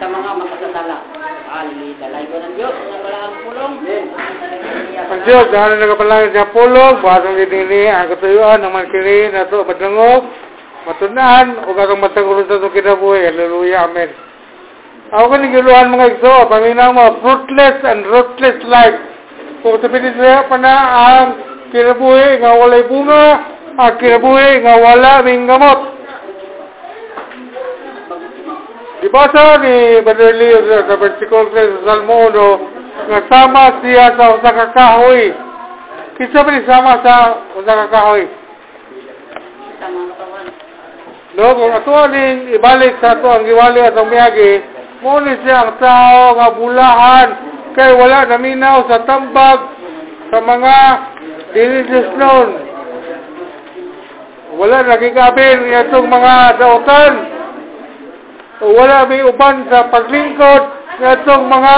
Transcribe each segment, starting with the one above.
sa mga makasasala. Ali, dalay ko ng Diyos, balang pulong. Ang Diyos, dahil nagapalangin siya pulog, basang dinini, ang katuyuan, naman kini, nato, madangog, matunan, o kakang matagulong sa itong kinabuhi. Hallelujah, Amen. Ako ka niguluhan mga igso, paminaw mo, fruitless and rootless life. Kung sabihin siya pa na ang kinabuhi nga walay bunga, ang kinabuhi nga wala ming gamot. Dibasa ni Brother Leo sa 3 sa Salmo 1, nga sama siya sa usa ka kahoy. Kinsa ba sama sa usa ka kahoy? Sa mga katawan. No, kung ato ning ibalik sa ato ang giwali at ang miyagi, mo ni siya ang tao nga bulahan kay wala naminaw sa tambag sa mga religious known. Wala nagigabin itong mga dautan. Wala may uban sa paglingkod itong mga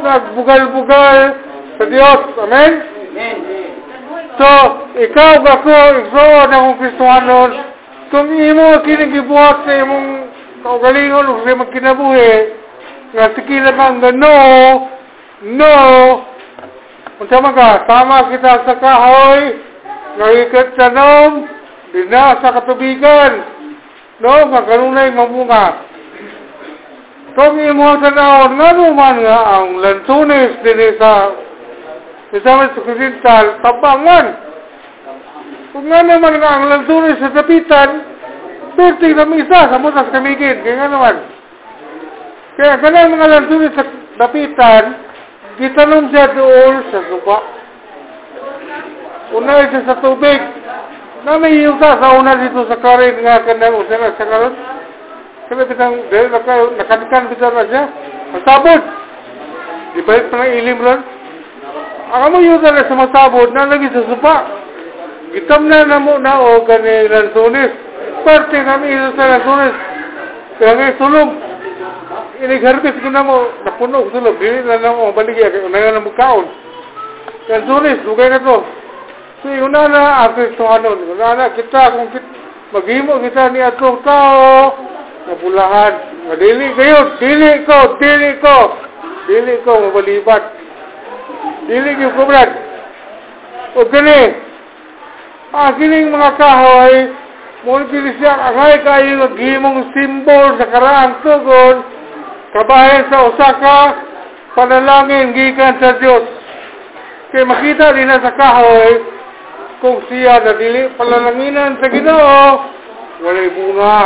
nagbugal-bugal sa Dios. Amen? So, ikaw ako, igsoon akong Kristohanon, kung imo kining gibuhat sa imong kaugalingon o sa imong kinabuhi, nga sikila kang nga no, no, unsa man ka, tama kita sa kahoy, nagikat sa nom, di na sa katubigan, no, nga kanunay mamunga. Kung imo sa naon, nga naman nga ang lansunis din sa Isama sa kusintal, tabangan. Kung nga naman nga ang lansunis sa dapitan, Perting na isa sa mutas kamigin. Kaya nga naman. Kaya ganang mga lansunis sa dapitan, gitanong siya doon sa suba. Una siya sa tubig. Na may yuta sa una dito sa karin nga kanang usara sa karon. Sabi kitang, dahil naka, nakadikan kita na siya. Masabot. Di ba pa ng ilim ron? Ang mo yuta na sa masabot na lagi sa suba. Gitam na na mo na o gani lansunis. Parte kami ito sa lansunis. Kaya ngayon sulong. Inigarbis ko na mo, napuno ko sulong. Dili na na mo, baligya. Kaya na nga na mo kaon. Lansunis, lugay na to. So, yun na na, ang Kristohanon. Yun na na, kita, kung kit, maghimo kita ni atong tao, nabulahan. Dili kayo, dili ko, dili ko. Dili ko, mabalibat. Dili ko, kubrad. O gani, ang kining mga kahoy, muna kini siya, angay kayo naghimong simbol sa karaang tugon, kabahin sa Osaka, panalangin gikan sa Diyos. Kaya makita din na sa kahoy, kung siya na dili palalanginan sa Ginoo, walay bunga.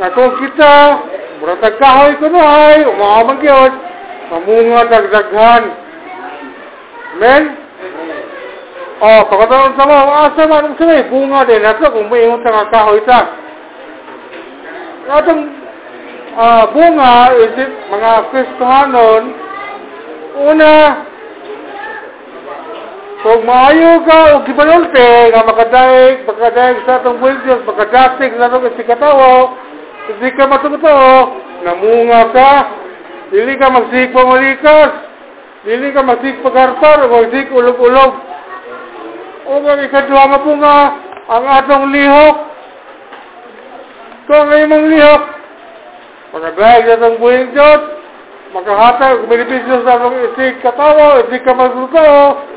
Nga kung kita, muratag kahoy ko na ay, umaamang Diyos, mamunga dagdaghan. Amen? Oh, pagkataon sa mo, asa man ang sabay, bunga din ato kung may imong nga kahoy ta. Atong ah, bunga is it, mga Kristohanon, una, kung maayo ka o gibalolpe nga makadaig, makadaig sa atong buhay Diyos, makadatig sa atong isikatawo, hindi ka matutoo, namunga ka, dili ka magsik pamalikas, dili ka magsik pagartar, magsik ulog-ulog. O nga ikadwa nga po ang atong lihok, kung ang imong lihok, makadaig sa atong buhay Diyos, makahatag, benepisyo sa atong isik katawo, isik ka magluto,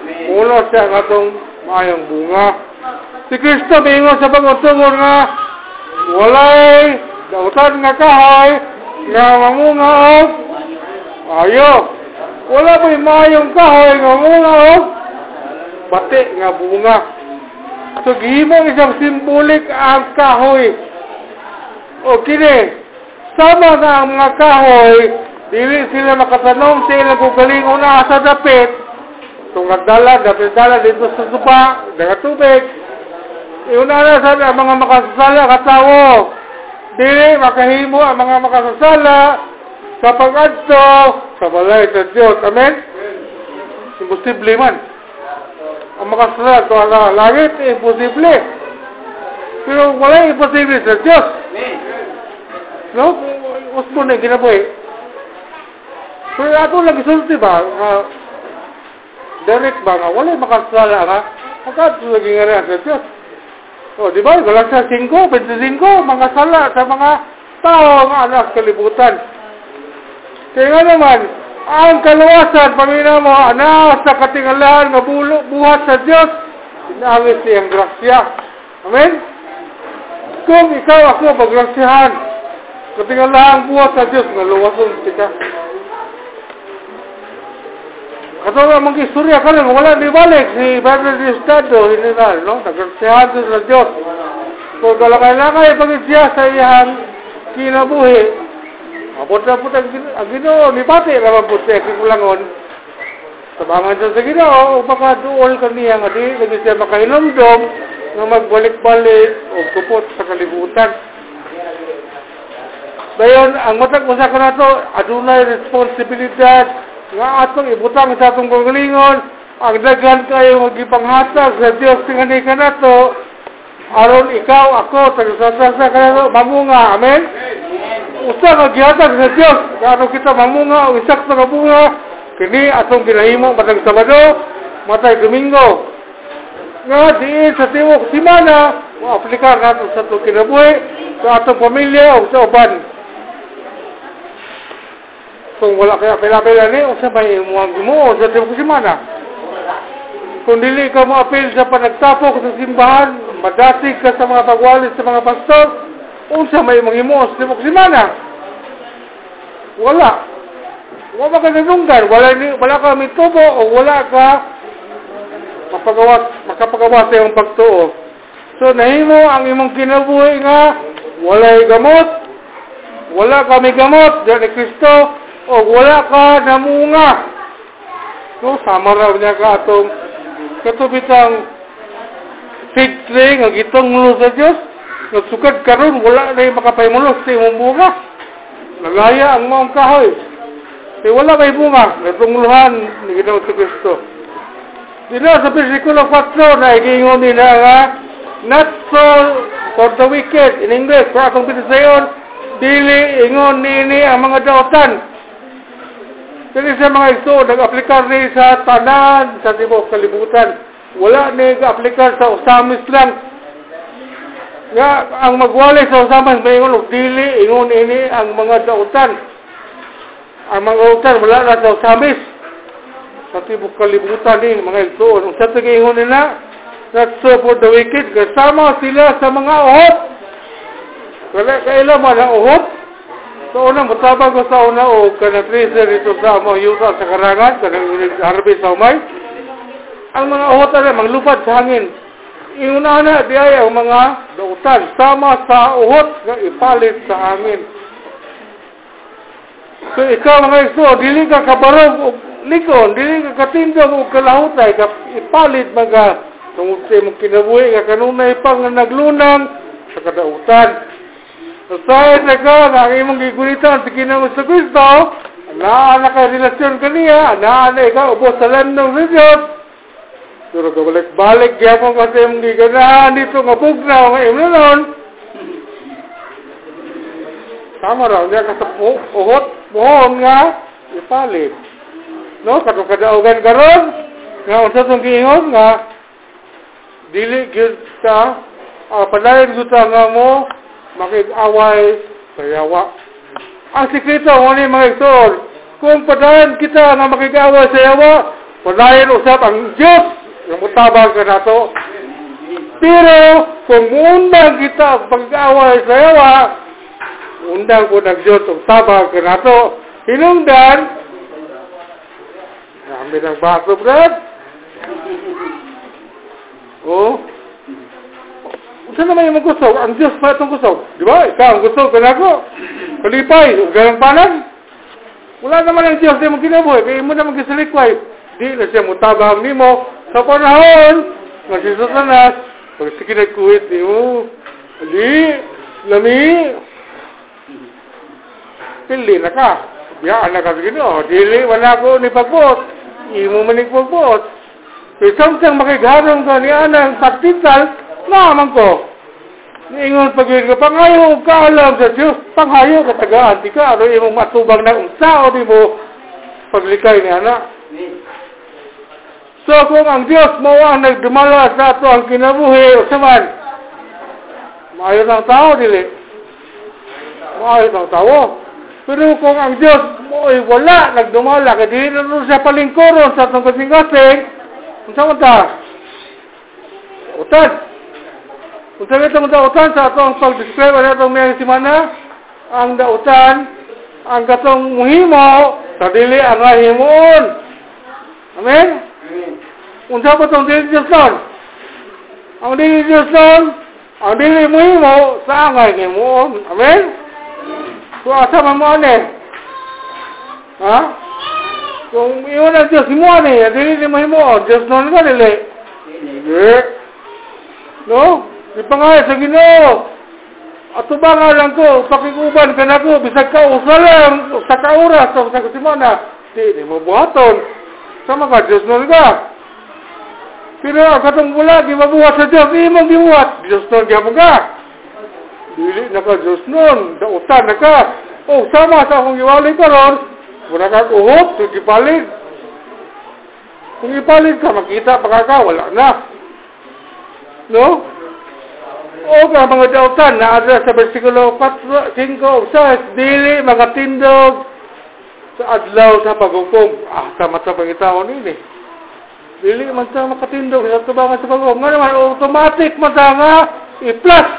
Ulo siya nga itong mayang bunga. Si Kristo mingo sa pagutungod nga walay dautan nga kahoy nga mamunga og ayo. Wala pa mayong kahoy nga mamunga og bati nga bunga. So gihimo isang simbolik ang kahoy. O kini, sama na ang mga kahoy, dili sila makatanong sa ilang kugaling una sa dapit, kung nagdala, dapat dala dito sa supa, dagat tubig. Iuna na sa ang mga makasasala katawo. Dili makahimo ang mga makasasala sa pag-adto sa balay sa Diyos. Amen? Imposible man. Ang makasasala ito ang langit, imposible. Pero wala imposible sa Diyos. No? Uspo na ginabuhi. Pero ato lang isulti ba? Uh, direct ba nga, wala makasala nga, magkado lagi nga rin sa Diyos. O, di ba, sa 5, 25, mga sala sa mga tao nga anak kalibutan. Kaya naman, ang kaluwasan, pamina mo, ana sa katingalahan nga buhat sa Diyos, inangit siyang grasya. Amen? Kung ikaw ako pagrasyahan, katingalahan buhat sa Diyos, nga ka. Nga mga istorya ka rin, wala di balik si Brother di Estado, general, no? Nagrasyahan sa Diyos. Kung kalakay-lakay pagit siya sa iyang kinabuhi, abot na po ang, ginoo, ni bati naman po siya, kikulangon. Sabangan siya sa ginoo, baka duol ka niya nga di, lagi siya makahinomdom, nga magbalik-balik o kupot sa kalibutan. Dayon, ang matag usa ka na to, adunay responsibilidad nga atong ibutang sa atong kagalingon, ang daghan kayo magipanghatag sa Dios tingani ka na to, aron ikaw, ako, tagasasasa ka na to, mamunga, amen? Usa nga gihatag sa Dios, kano kita mamunga, o isak sa bunga, kini atong ginahimo matag Sabado, matay Domingo. Nga diin sa tiwok simana, mo-aplikar nato sa itong kinabuhi, sa atong pamilya o sa uban. Kung wala kaya pila-pila ni, o sa may imuang mo, o sa tiwok simana. Kung dili ka mo apil sa panagtapok sa simbahan, madasig ka sa mga pagwalis sa mga pastor, unsa may manghimo sa tiwok simana. Wala. Wala ka nanunggan, wala, ni, wala ka mitubo o wala ka mapagawas, makapagawas sa iyong pagtuo. So, nahimo ang imong kinabuhi nga, walay gamot, wala ka may gamot, diyan ni Kristo, o wala ka namunga. So, sama raw niya ka atong katubitang fig tree nga gitong mulo sa Diyos, nagsukad karon wala na yung makapahimulos sa imong bunga. Nagaya ang maong kahoy. Kaya wala may bunga, natungluhan ni Ginoong si Kristo. Dito sa versikulo 4 na igingon nila nga, not so for the wicked in English, kung akong pinasayon, dili ingon nini ang mga daotan. Dili sa mga ito, nag-aplikar ni sa tanan sa tibok kalibutan. Wala ni nag-aplikar sa usamis lang. Nga, ang magwali sa usamis, may ingon, dili ingon ini ang mga daotan ang mga utan wala na sa usamis sa tibok kalibutan din mga igsoon sa tingin nila not so for the wicked. Kasama sila sa mga uhot wala kailan man ang sa una matabang ko sa una o kana tracer dito sa mga yuta sa karangan kanang harvest sa umay. Ang mga uhot na manglupad sa hangin. Iuna na di ay ang mga dautan sama sa uhot nga ipalit sa hangin. So ikaw mga iso, dili ka kabarog o likon, dili ka katindog o kalahutay, ka ipalit mga tungkol sa imong kinabuhi, ka kanunay pang naglunang sa kadautan. So sa na ka, nga ang imong gigunitan sa kinamot sa Kristo, naa na ka relasyon kaniya, naa na ikaw, ubos sa landong sa Diyos, Pero kabalik-balik, gyapon ka sa imong giganahan dito, nga bugnaw, nga imong nun, Tama raw, niya ka sa uhot, mohon nga, ipalit. No, katong kadaugan karon nga unsa tong giingon nga dili gyud ta uh, padayon gyud ta nga mo makig-away sa yawa. Ang sikreto mo ni mga igsoon, kung padayon kita nga makig-away sa yawa, padayon usap ang Dios nga mutabang ka nato. Pero kung undang kita pag-away sa yawa, undang ko ng Diyos ang tabang ka nato. Hinungdan, Dami ng baso, Brad. Oh. Saan naman yung gusto? Ang Diyos pa itong gusto. Di ba? Ikaw ang gusto ka na ko. Kalipay, ganang panan. Wala naman ang Diyos na mong kinabuhi. Kaya mo naman kisalikway. Di na siya mutabang ni mo. Sa panahon, nga si Satanas, pag sige nagkuhit ni mo, di, lami, pili na ka. Ya, anak ka gino. Dili, wala ko ni pagbot. Imo man ni pagbot. So, samtang makigharong ka ni anang taktikal, naman ko. Niingon pag-ibig ka, pangayo ka alam sa Diyos, panghayo ka tagaan, di ka, ano imong matubang na unsa o di mo paglikay ni anak. So, kung ang Diyos mo ang nagdumala sa ato ang kinabuhi, o saman, maayo ng tao, dili. Maayo ng tao. Pero kung ang Diyos Oy, wala, nagdumala. Kaya di na siya palingkuron sa itong kasing-kasing. Kung saan ta? Utan. Itong dautan sa itong pag-describe na itong may simana, ang dautan, ang katong muhimo, sa dili ang himuon. Amen? Kung saan pa itong dili Diyos nun? Ang dili Diyos nun, ang dili muhimo, sa ang himuon. Amen? So, asa man mo ano Ha? Kung iyon ang Diyos mo ni, dili ni mo himo, Diyos nun ka dili. Dili. No? Di pa nga sa Ginoo. Nga lang ko, pakikuban ka na ko, bisag ka usalang, sa kauras, sa sa kusimana, di, di mo buhaton. Sama ka, Diyos nun ka. Pero ang katong bula, di mabuhat sa Diyos, di mong gibuhat. Diyos nun ka mo ka. Dili na ka, Diyos nun, dautan na ka. Oh, sama sa akong iwalay ka ron, Muna kang uhot, so ipalig. Kung ipalig ka, makita pa ka, wala na. No? O ka mga dautan na adra sa versikulo 4, 5, 6, dili mga tindog sa adlaw sa paghukom. Ah, sama sa pangitaon ini. Dili man sa makatindog sa tubangan sa paghukom. Nga naman, automatic man sa nga, i-plus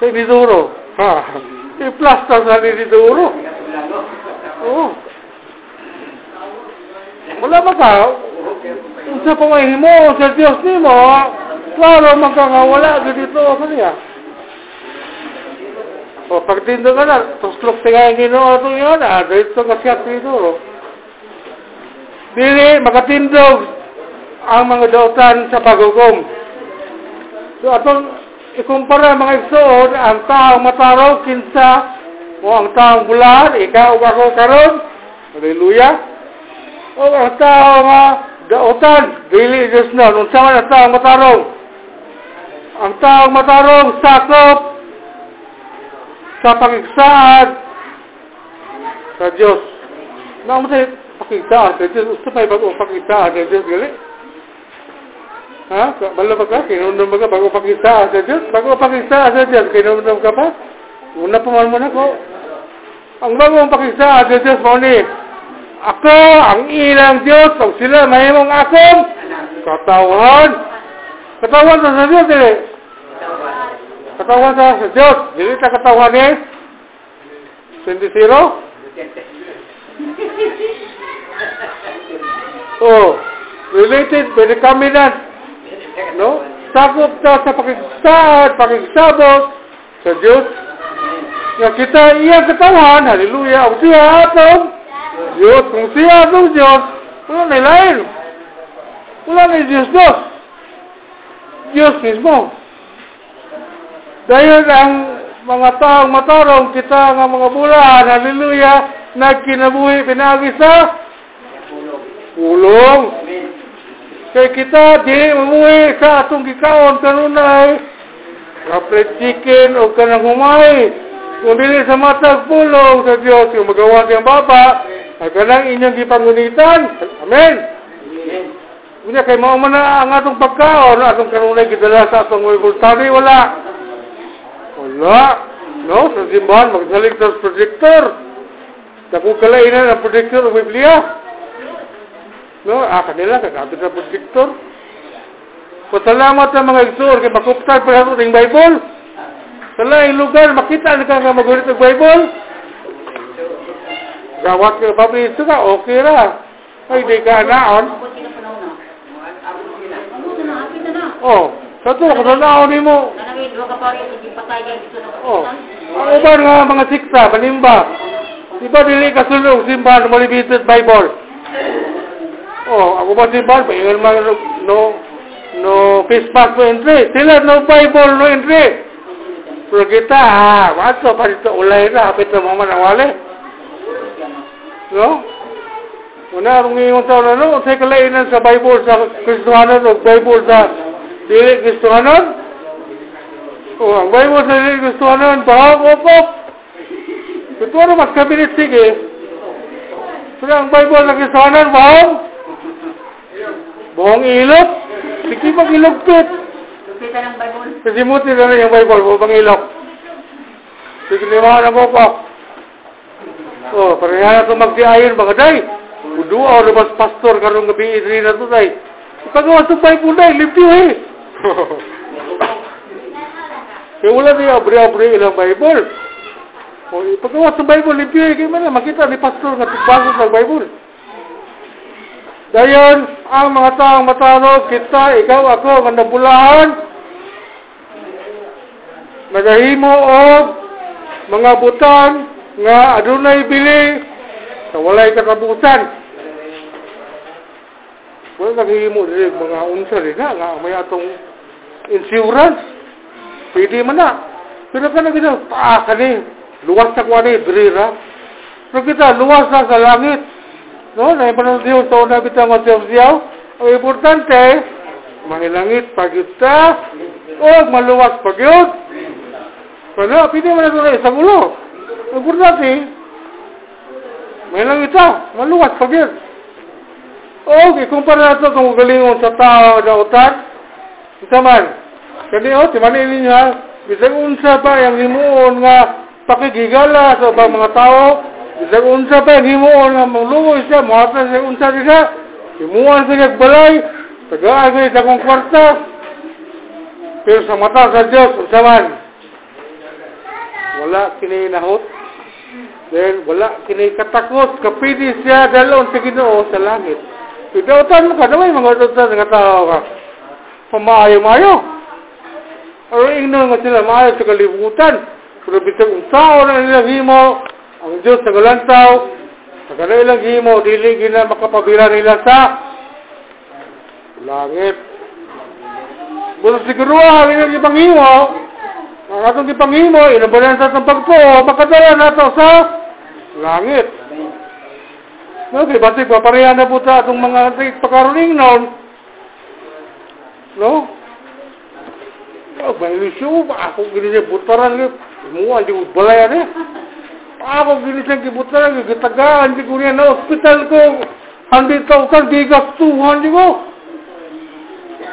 sa iniduro. Ha, i-plus sa iniduro. Oo. Wala ba ka? Kung sa pamahin mo, sa Diyos ni mo, klaro magkakawala dito sa niya. O, pagtindo ka na, tuslok siya yung ginoo ito yun, ah, dito ka siya dito. Dili, makatindog ang mga dautan sa pagugom. So, atong ikumpara mga igsoon, ang taong mataraw, kinsa, o ang taong bulan, ikaw ako karon, Hallelujah. O ang tao nga dautan, dili Diyos na, unsa man ang tao matarong. Ang tao matarong sakop sa pagigsaad sa Diyos. Na mo sa pagigsaad sa Diyos, gusto pa bago pagigsaad sa Diyos, gali? Ha? Balo ba ka? Kinundom ba ka bago pagigsaad sa Diyos? Bago pagigsaad sa Diyos, kinundom ka pa? Una pa man mo na ko. Ang bagong pagigsaad sa Diyos mo ako ang ilang Diyos, kung sila mahimong akong katawan. Sa sa. Dili ta katawan ni 20-0. Oh, related, pwede kaminat. No? Sakop ta sa pakigsaad, pakigsabot sa Diyos. Nga kita iya katawan, hallelujah, ang siya atong Diyos. Kung siya atong Diyos, wala na. Wala na Diyos Diyos. Diyos mismo. Dahil ang mga taong matarong, kita nga mga bulan, hallelujah, nagkinabuhi pinagi sa pulong. Kaya kita, di mamuhi sa atong gikaon kanunay, kapret chicken o kanang humay. Kung dili sa matag pulong sa Diyos, yung magawa kayong baba, ay kanang inyong gipangunitan. Amen. Unya kay mao man ang atong pagkaon, atong kanunay gidala sa atong bultani wala. Wala. No, sa simbahan magsalig sa projector. Dako kalainan ang projector ng Biblia. No, ah, kanila kagabit sa projector. Pasalamat sa mga igsur kay makuptan pa sa ating Bible. Sa laing lugar, makita na ka magulit ng Bible. Gawat ka pa ito ka, okay ra. Ay, di ka naon. Oh, sa ito, kasanaon ni mo. Oh, ang uban nga mga siksa, manimba. Di ba dili kasulong simbahan mo limited Bible? Oh, ako ba simbahan, paingan man no, no face mask no entry. Sila no Bible no entry. Pero kita, ha, wato pa dito ulay na, hapit na mga manawali. No? Una, kung ngayong taon na no, sa kalainan sa Bible, sa Kristohanan, o Bible sa Dili Kristohanan. O, ang Bible sa Dili Kristohanan, bahag opop. Ito ano mas kabinet sige. Pero ang Bible sa Kristohanan, bahag. Buhong ilot. Sige pag ilogpit. Kita ng Bible. Kasi muti na rin yung Bible, buhong ilok. Sige limahan ang opop. Oh, pareha ka magdiayon mga day. Udua o mas pastor karong gabi diri na to day. Pagawa sa pay po day, limpyo eh. Kaya wala niya abri-abri ilang Bible. O, pagawa sa Bible, limpyo eh. Kaya makita ni pastor nga tigbasa sa Bible. Dayon, ang mga taong matano, kita, ikaw, ako, nga nabulahan, nagahimo og mga butan nga adunay bili sa walay katapusan. Wala naghihimo dili mga unsa rin na nga may atong insurance. Pwede man na. Pero ka na paa ka ni, luwas sa kuha ni, brira. Pero kita, luwas na sa langit. No, na panahon Diyos, sa una kita ng siyaw Ang importante, mahilangit pag kita, o maluwas pag yun. Kaya, pwede mo na ito na isang ulo. Ang importante, mahilangit ka, maluwas pag yun. O, ikumpara na ito kung galingon sa tao na utan, isa man. Kani o, timanin ninyo ha, bisag unsa pa yung himuon nga pakigigala sa ibang mga tao, Bisag unsa pa himuon nga mangluoy siya, muhata siya unsa siya, himuon siya balay, tagaan siya sa kong kwarta. Pero sa mata sa Diyos, unsa man, wala kini nahot. Then wala kini katakot, kapidi siya dalon sa Ginoo sa langit. Pidautan mo ka, naway mga utan nga tao ka. Pamaayo-mayo. Pero ingno nga sila maayo sa kalibutan. Pero bisag unsa na nila himo, ang Diyos sa galantaw, sa kanailang himo, dili gina makapabira nila sa langit. Mula siguro ang ilang ipanghimo, ang atong ipanghimo, inabalan sa itong pagpo, makadala na ito sa langit. No, kay basig papareha na po sa atong mga pagkaroning noon. No? Oh, may ilisyo, ako ginili butaran, muwa, di balayan eh. Ako ginisang kibutan, gitagaan, di ko na hospital ko. Handi tausan, di gastuhan, di ko.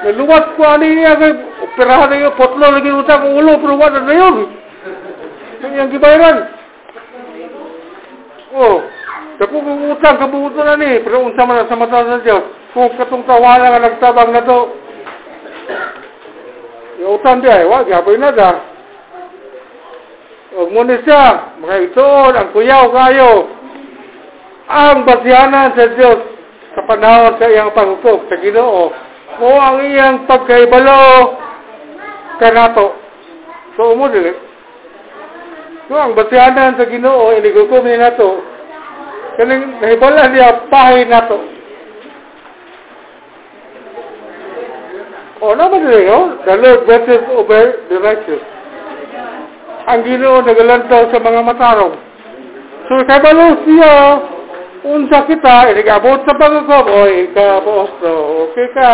Naluwat ko ani niya, kay operahan na yun, potlo lagi utang ulo, pero wala na yun. Yan yung gibayaran. Oh, Dako kung utang, kabuto na ni, pero unsa man sa mata sa Diyos. Kung katong tawala nga nagtabang na to, utang di ay, wag, yaboy na da. Huwag mo siya, mga itoon, ang kuyaw kayo, ang basyanan sa Diyos sa panahon sa iyang paghukom sa Ginoo o ang iyang pagkaibalo kanato. So, mo dili. So, ang basyanan sa Ginoo, inigukom ni nato, kaning nahibala niya pahay nato. O, naman dili, oh? The Lord blesses over the righteous ang Ginoo nagalantaw sa mga matarong. So kabalo siya unsa kita inigabot sa pagkukob o ikaposto okay ka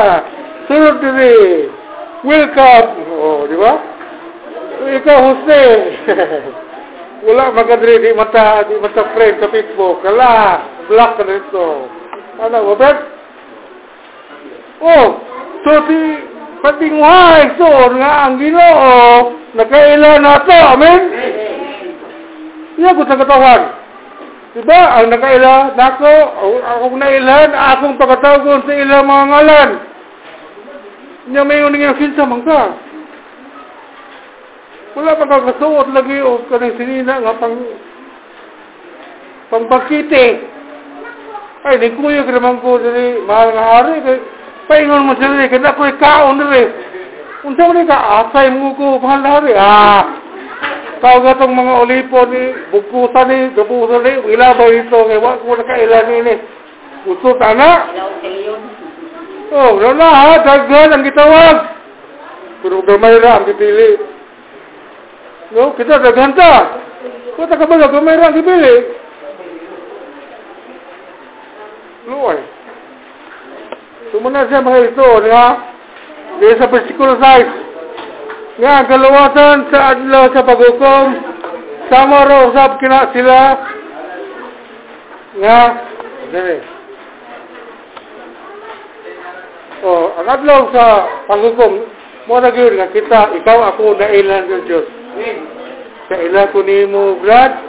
sunod diri welcome o di ba ikaw Jose wala magadri di mata di mata friend sa Facebook. Kala block ka nito ano Robert? Oh so di patingway so nga ang Ginoo nakaila na to amen? Iya ko sa katawan Diba, ang nakaila nako, akong nailan, akong pagkatagon sa ilang mga ngalan. Nya may uning yung sinsa man ka. Wala pa kagasuot lagi o kanang sinina nga pang pangpakiti. Ay, di kuya ka naman ko dali, mahal nga hari, paingon mo sila, kaya na ko'y kaon dali. Unsa mo ka, asay mo ko, mahal na hari. Ah, Tawag nga itong mga olipo ni bugkusan ni, gabusan ni, ilabaw ito, kaya ko na kailan ni. Gusto sana. Oh, wala na ha, daghan ang gitawag. Pero gamay na ang gipili. No, kita daghan ta. Kung ka ba gamay na ang gipili. Luway. Sumunod siya mga ito, ha? Di sa versikulo 5 nga kalawasan sa adlaw sa paghukom sama raw usab kina sila nga dire oh ang adlaw sa paghukom mo na gyud nga kita ikaw ako na ilan ng Dios sa ila ko nimo brad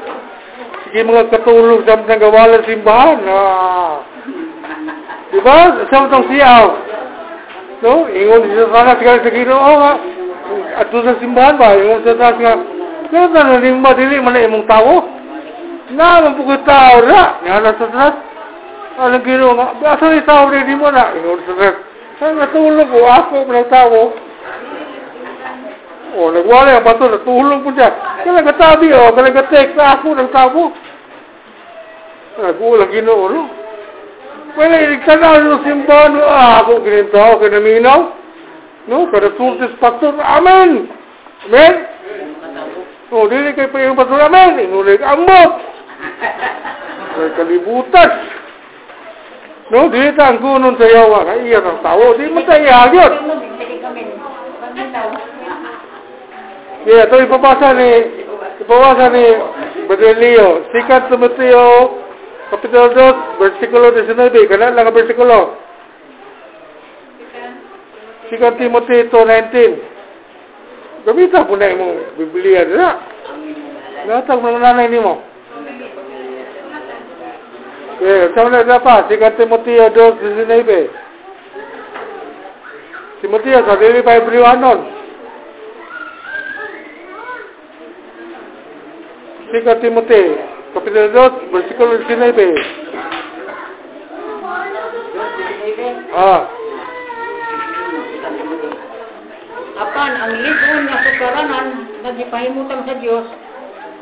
Sige mga katulong sa mga gawalan simbahan. Ah. Di ba? Sa itong siyaw. No? Ingon siya sana sigara sa ginoo nga. At doon sa simbahan ba? Ingon sa taas nga. Kaya na naning madili man na imong tao. Na, mampukot tao na. Nga na sa taas. Alang ginoo nga. Asa ni tao rin mo na. Ingon sa taas. Sa natulong ko, ako ng tao. O, nagwala ang bato, natulong po siya. Kaya nagkatabi, o, kaya nagkatek sa ako ng tao. Nagulang ginoo, no? Wala, iligtanaw ng simbahan, no? ah, ako gininto, kinaminaw. No, kada sultis pastor, amen! Amen? O, dili kay pa yung pastor, amen! Inulig, amot! Kaya kalibutan. No, dili ta ang gunon sa yawa, nga iya ng tao, di mo tayo ihagyot. Hindi kami. Paminaw. Yeah, ito ipapasa ni ipapasa ni Brother Leo. Sikat sa Mateo, Kapitulo 2, versikulo 19. Kana lang ang versikulo. Sikat Timothy 2.19. Gamitan po na imong Biblia na. Natag mga nanay ni mo. Okay, sama na na pa. Sikat Timoteo 2.19. Timoteo, sa dili pa ibriwanon. Sikat Timothy, Kapitulo 2, versikulo 19. Ah, Apan ang ligon nga sukaranan nagipahimutan sa Dios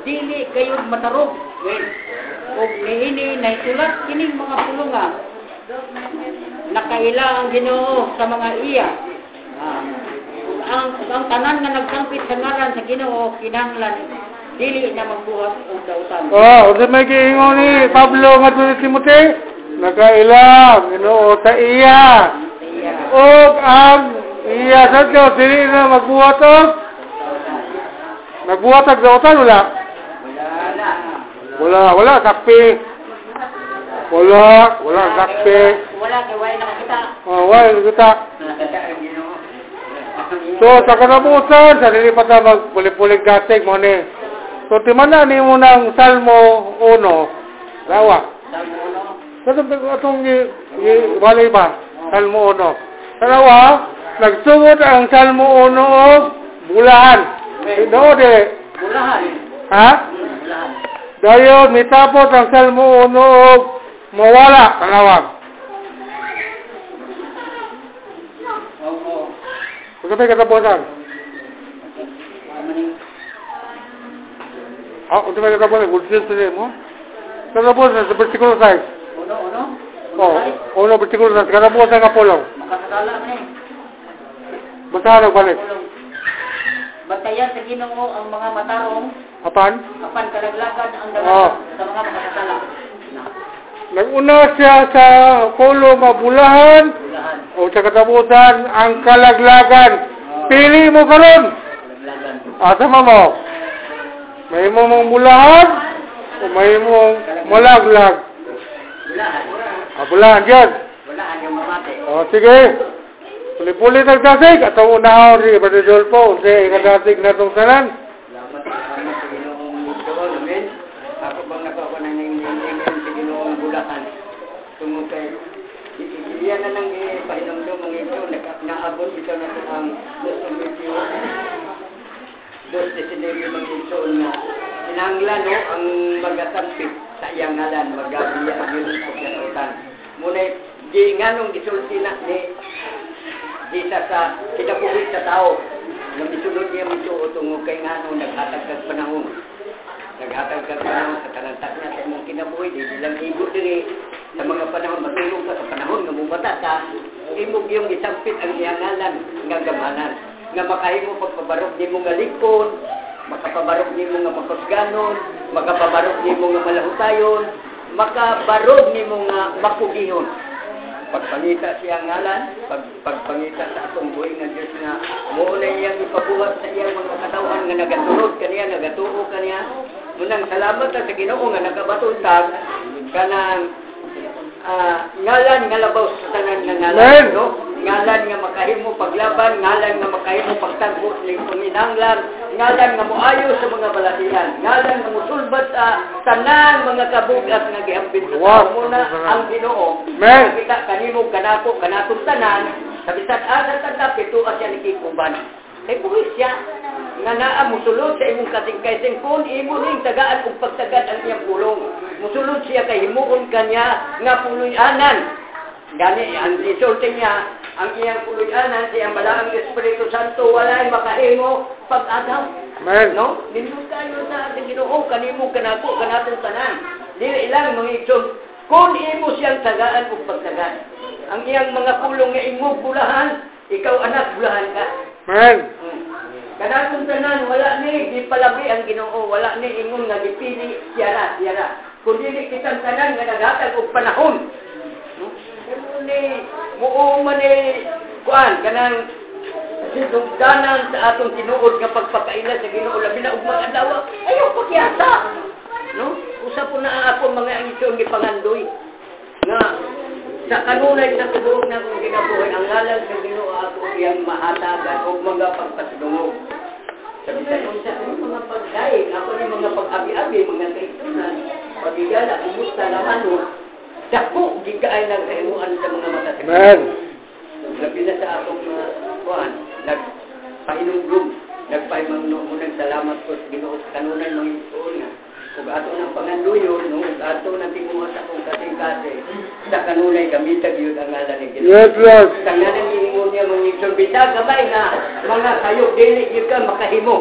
dili kayo matarog. Ug niini naisulat kining mga pulunga. Nakaila ang Ginoo sa mga iya. Ah, ang ang tanan nga nagsangpit sa ngaran sa Ginoo kinahanglan dili na magbuhat og dautan. oh, sa may giingon ni Pablo nga ni Timothy, nakailang, ginoo ta iya. Og ang iya sa Diyos, dili na magbuhat og Nagbuhat og dautan wala? Wala. Wala, sakpi. Wala, wala, sakpi. Wala kay wala nakakita. Oh, wala, kita. So, sa kanabusan, sa dili pa ta magpulig-pulig gatig mo ni. So, timana ni mo ng Salmo 1, lawa. Salmo no. Sa itong walay ba? Salmo 1. Dalawa, nagsugod ang Salmo 1 og bulahan. No, de. Bulahan. Ha? Bulahan. Dayon, mitapos ang Salmo 1 og mawala. Kalawag. Oo. Kung may katapusan. Ah, kung may katapusan, kung siya sila mo. Katapusan, sa versikulo 6. Uno, uno. Oh, uno, versikulo 6. Katapusan ka pulong. Makakasala man eh. Basahan ang balik. Bantayan sa Ginoo ang mga matarong Apan? apan kalaglagan ang Oh. dagat sa mga makakasala. Naguna siya sa pulong nga bulahan Bulahan. o sa katapusan ang kalaglagan. Pili mo karon. Kalaglagan. Asa mo mo? May mo mong bulahan o may mong malaglag. Bulahan. Ah, bulahan dyan. Bulahan yung mamate. O, sige. Puli-puli nagdasig. At ang unahon rin, Brother Jolpo, kasi ikadasig na itong sanan. Salamat sa Ginoong doon. Amen. Ako bang nakuha ko ng nangyayon sa Ginoong bulahan. Tungkol kay Iyan na lang ipahinamdom ang ito. Naka- Naabot ito na ito ang Luzon Video. Dos de sinabi ng ito na sinanglan no, ang magasampit sa iyang ngalan, magabiya ang yun sa kasutan. Muna, di nga nung gisulti na ni di sa sa kinabuhi sa tao nga misulod niya misuo tungo kay nga nung naghatag kag panahon naghatag kag panahon sa kanantak niya sa imong kinabuhi di bilang igo diri sa mga panahon matulog ka sa panahon nga mubata ka imong yung isampit ang iyang ngalan nga gamanan nga makahimo pagpabarok nimo nga likon makapabarok nimo nga makusganon makapabarok nimo nga malahutayon makabarog nimo nga makugihon pagpangita siya ngalan, pag, pagpangita sa atong buhay ng Diyos na muna iyang ipabuhat sa iyang mga katawan nga nagatunod kaniya, nagatuo kaniya. Munang salamat sa Ginoo nga nakabatuntag kanang ah, ngalan nga labaw sa tanan nga ngalan, Amen. no? Ngalan nga makahimo paglaban, ngalan nga makahimo pagtagbo ning kuminanglan, ngalan nga moayo sa mga balatian, ngalan nga mosulbat sa tanan mga kabugat nga giambit sa muna ang Ginoo. Kita kanimo kanako kanatong tanan, sa bisan asa tanda pito asya nikikuban. Kay buhis siya nga naa musulod sa imong katingkayting kun imo ning tagaan ug pagtagad ang iyang pulong. Musulod siya kay himuon kanya nga puloy-anan. Gani ang resulta niya ang iyang puloy-anan sa iyang balaang Espiritu Santo walay makahimo pag-agaw. Amen. No? Nindot tayo sa ating ginoo, kanimo, kanako, kanatong tanan. Dili ilang mga igsoon, kung imo siyang tagaan o pagtagaan. Ang iyang mga pulong nga imong bulahan, ikaw anak, bulahan ka. Amen. Hmm. Kanatong tanan, wala ni, di palabi ang ginoo, wala ni ingon nga dipili, siyara, siyara. Kung dili kitang tanan nga naghatag og panahon. Ni, muong man ni, kuan, kanang sinugdanan sa atong tinuod nga pagpakaila sa Ginoo labi na og mga adlaw ayaw pakyasa no? Usa po na ako mga isyon gipangandoy. Nga sa kanunay sa tubuog na kong ginabuhay ang ngalan sa Ginoo ato iyang mahatagan og mga pagpasidungog sa bisan unsa sa mga pagdaig ako ni mga pag-abi-abi mga kaitunan pagigala kumusta naman no dako gigaay ng kahimuan sa mga mata sa Amen. Labi na sa atong uh, kuhan, nagpainugdog, nagpaimangno mo salamat ko sa Ginoo sa kanunay mga ituon nga. Kung ato ng panganduyo, no, ug ato ng tinguha sa kong kasing-kasi, sa kanunay gamitag yun ang ngalan ni Ginoo. Yes, Lord. Tanganan ni niya mga ituon, bisag gamay na mga kayo, dili yun ka makahimo.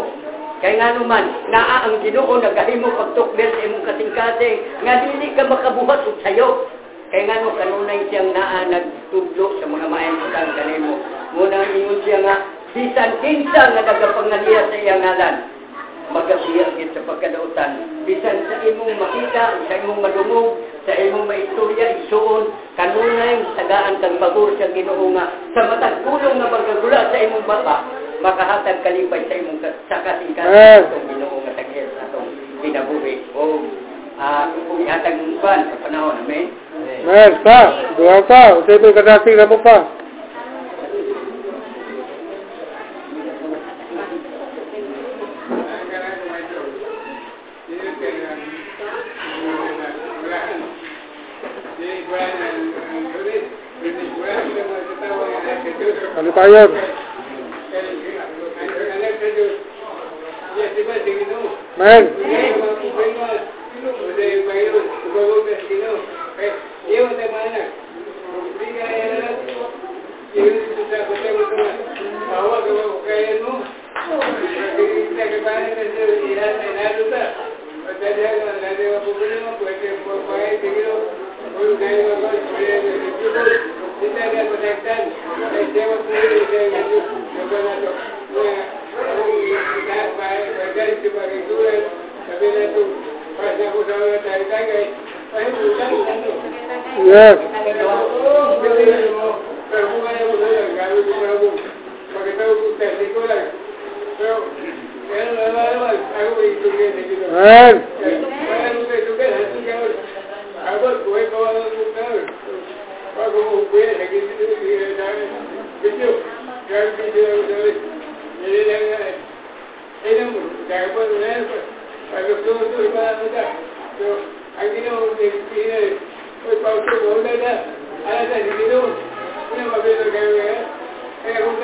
Kaya nga naman, naa ang ginoo nagahimo pagtukbel sa imong kasing-kasing, nga dili ka makabuhat og sayo. Kaya nga no, kanunay siyang naa nagtudlo sa mga maayong utang kanimo. Muna ingon siya nga, bisan kinsa nga nagapangaliya sa iyang ngalan, magabiya gid sa pagkadautan. Bisan sa imong makita, sa imong madungog, sa imong maistorya, isuon, kanunay tagaan kang pagor sa ginoo nga, sa matag kulong nga magagula sa imong baba, makahatag kalipay sa imong sa kasing-kasing Amen. atong ginoo nga tagil sa atong kinabuhi. O, ah, kung ihatag ng ban sa panahon, amen? Amen. Pa, doa pa. Usay mo kadasig na mo pa. Kalipayon. Amen. Yes.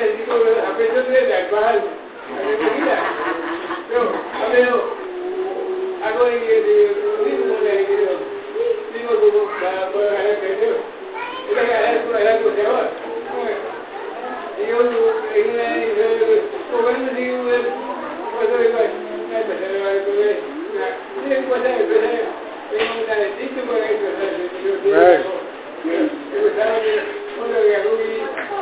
técnico, a veces de actual, a veces mira. A ver, de que digo como para poder ganar dinero. Yo, en una edición, digo, a empezar a ver con él. Tengo que, que a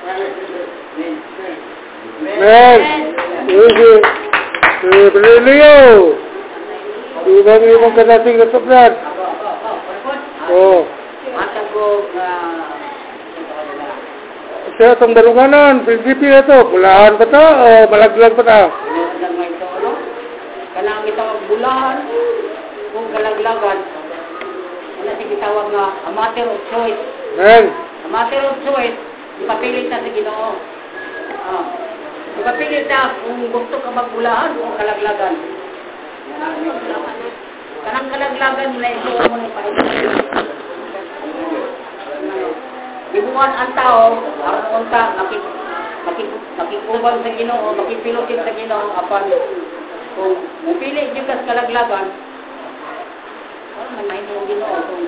Amen. Amen. Sige. Eh, Brilio. Ibang ibang kadating ako, ako. Perpon. Oh. Na... Siya itong dalunganan, prinsipyo ito. Bulahan pa ta o malaglag pa may ito, ano? Kanang itawag bulahan, kung kalaglagan, ano si gitawag nga, a matter of choice. Amen. A matter of choice, ipapilit na sa ginoo. Ah. Ipapilit na kung gusto ka magbulahan o kalaglagan. Kanang kalaglagan na ito mo na ipahit. Ibuan ang tao, aron unta makik makik makikubang sa Ginoo, makipilotin sa Ginoo apan kung mupili jud ka sa kalaglagan, man may mo Ginoo kung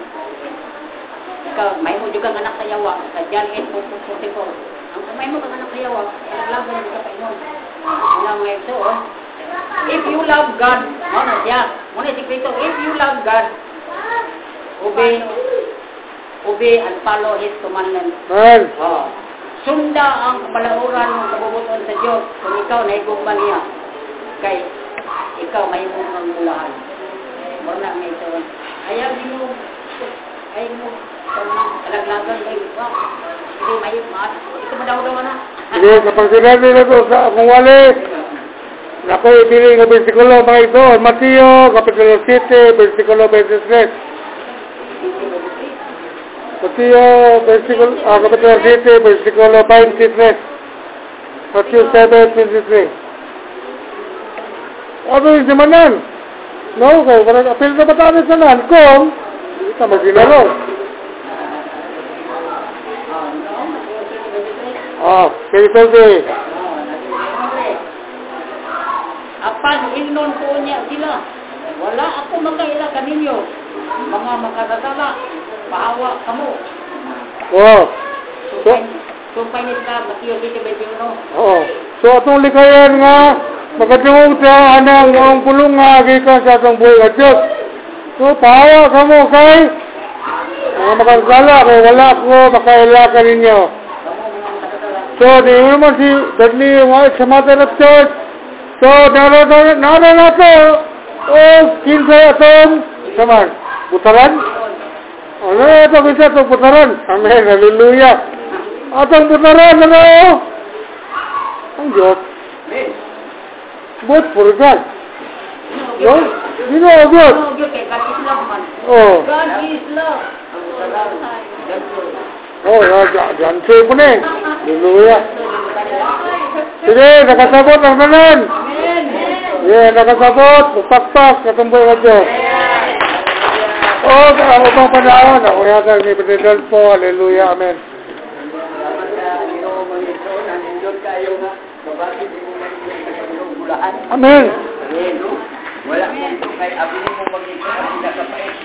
ikaw may mo kang anak sa yawa sa John 8:44. Ang may mo kang anak sa yawa, kalaglagan ka pa inon. Ano nga ito, oh. If you love God, ano siya? Muna si Kristo, if you love God, obey obey and follow His commandments. Amen. Oh. Sunda ang kapalahuran ng kabubuton sa Diyos kung ikaw na igugma niya. Kay ikaw may mo ang mulahan. Muna may ito. Ayaw di mo, Hindi kapag sinabi na ito sa akong wali, Naku, ibili ng versikulo mga ito. Mateo, Kapitulo 7, versikulo 23. Mateo, versikulo, ah, Kapitulo 7, versikulo 23. Mateo 7, 23. Ano yung simanan? No, kaya apil na batanan sa nan kung hindi ka maginaro. Ah, kaya ito Apan ingnon ko niya sila. Wala ako makaila kaninyo. Mga makasasala. Pahawa kamo. Oh, Sumpay, sumpay ni sa Mateo 7:21. Oo. So atong likayan nga makatungog sa anang ang pulong nga gikan sa atong buhay nga Diyos. So pahawa ka mo kay mga makasala kay wala ko makaila ka ninyo. Kamo mga makasasala. So mo naman si White sa Mother of Church. So naro na to o kinsa atong saman butaran. Ano ito kinsa atong butaran? Amen. Hallelujah. Atong butaran ano? Ang Diyos. Amen. Both for God. No? You know God. Oh, good kay God is love man. Oh. God is love. Oh, ya, jan say mo na eh. Hallelujah. Sige, nakasabot ang tanan. Amen. Yeah, nakasabot. Pakpak, katumboy ka Diyos. Oh, ang upang panahon. Ako yata ni President po. Hallelujah. Amen. Salamat sa Ginoo mo ito. Nanindot kayo nga. Kabati di mo lang yung bulahan. Amen. Amen. Wala. Mong kay abinin mo magiging kapila sa paes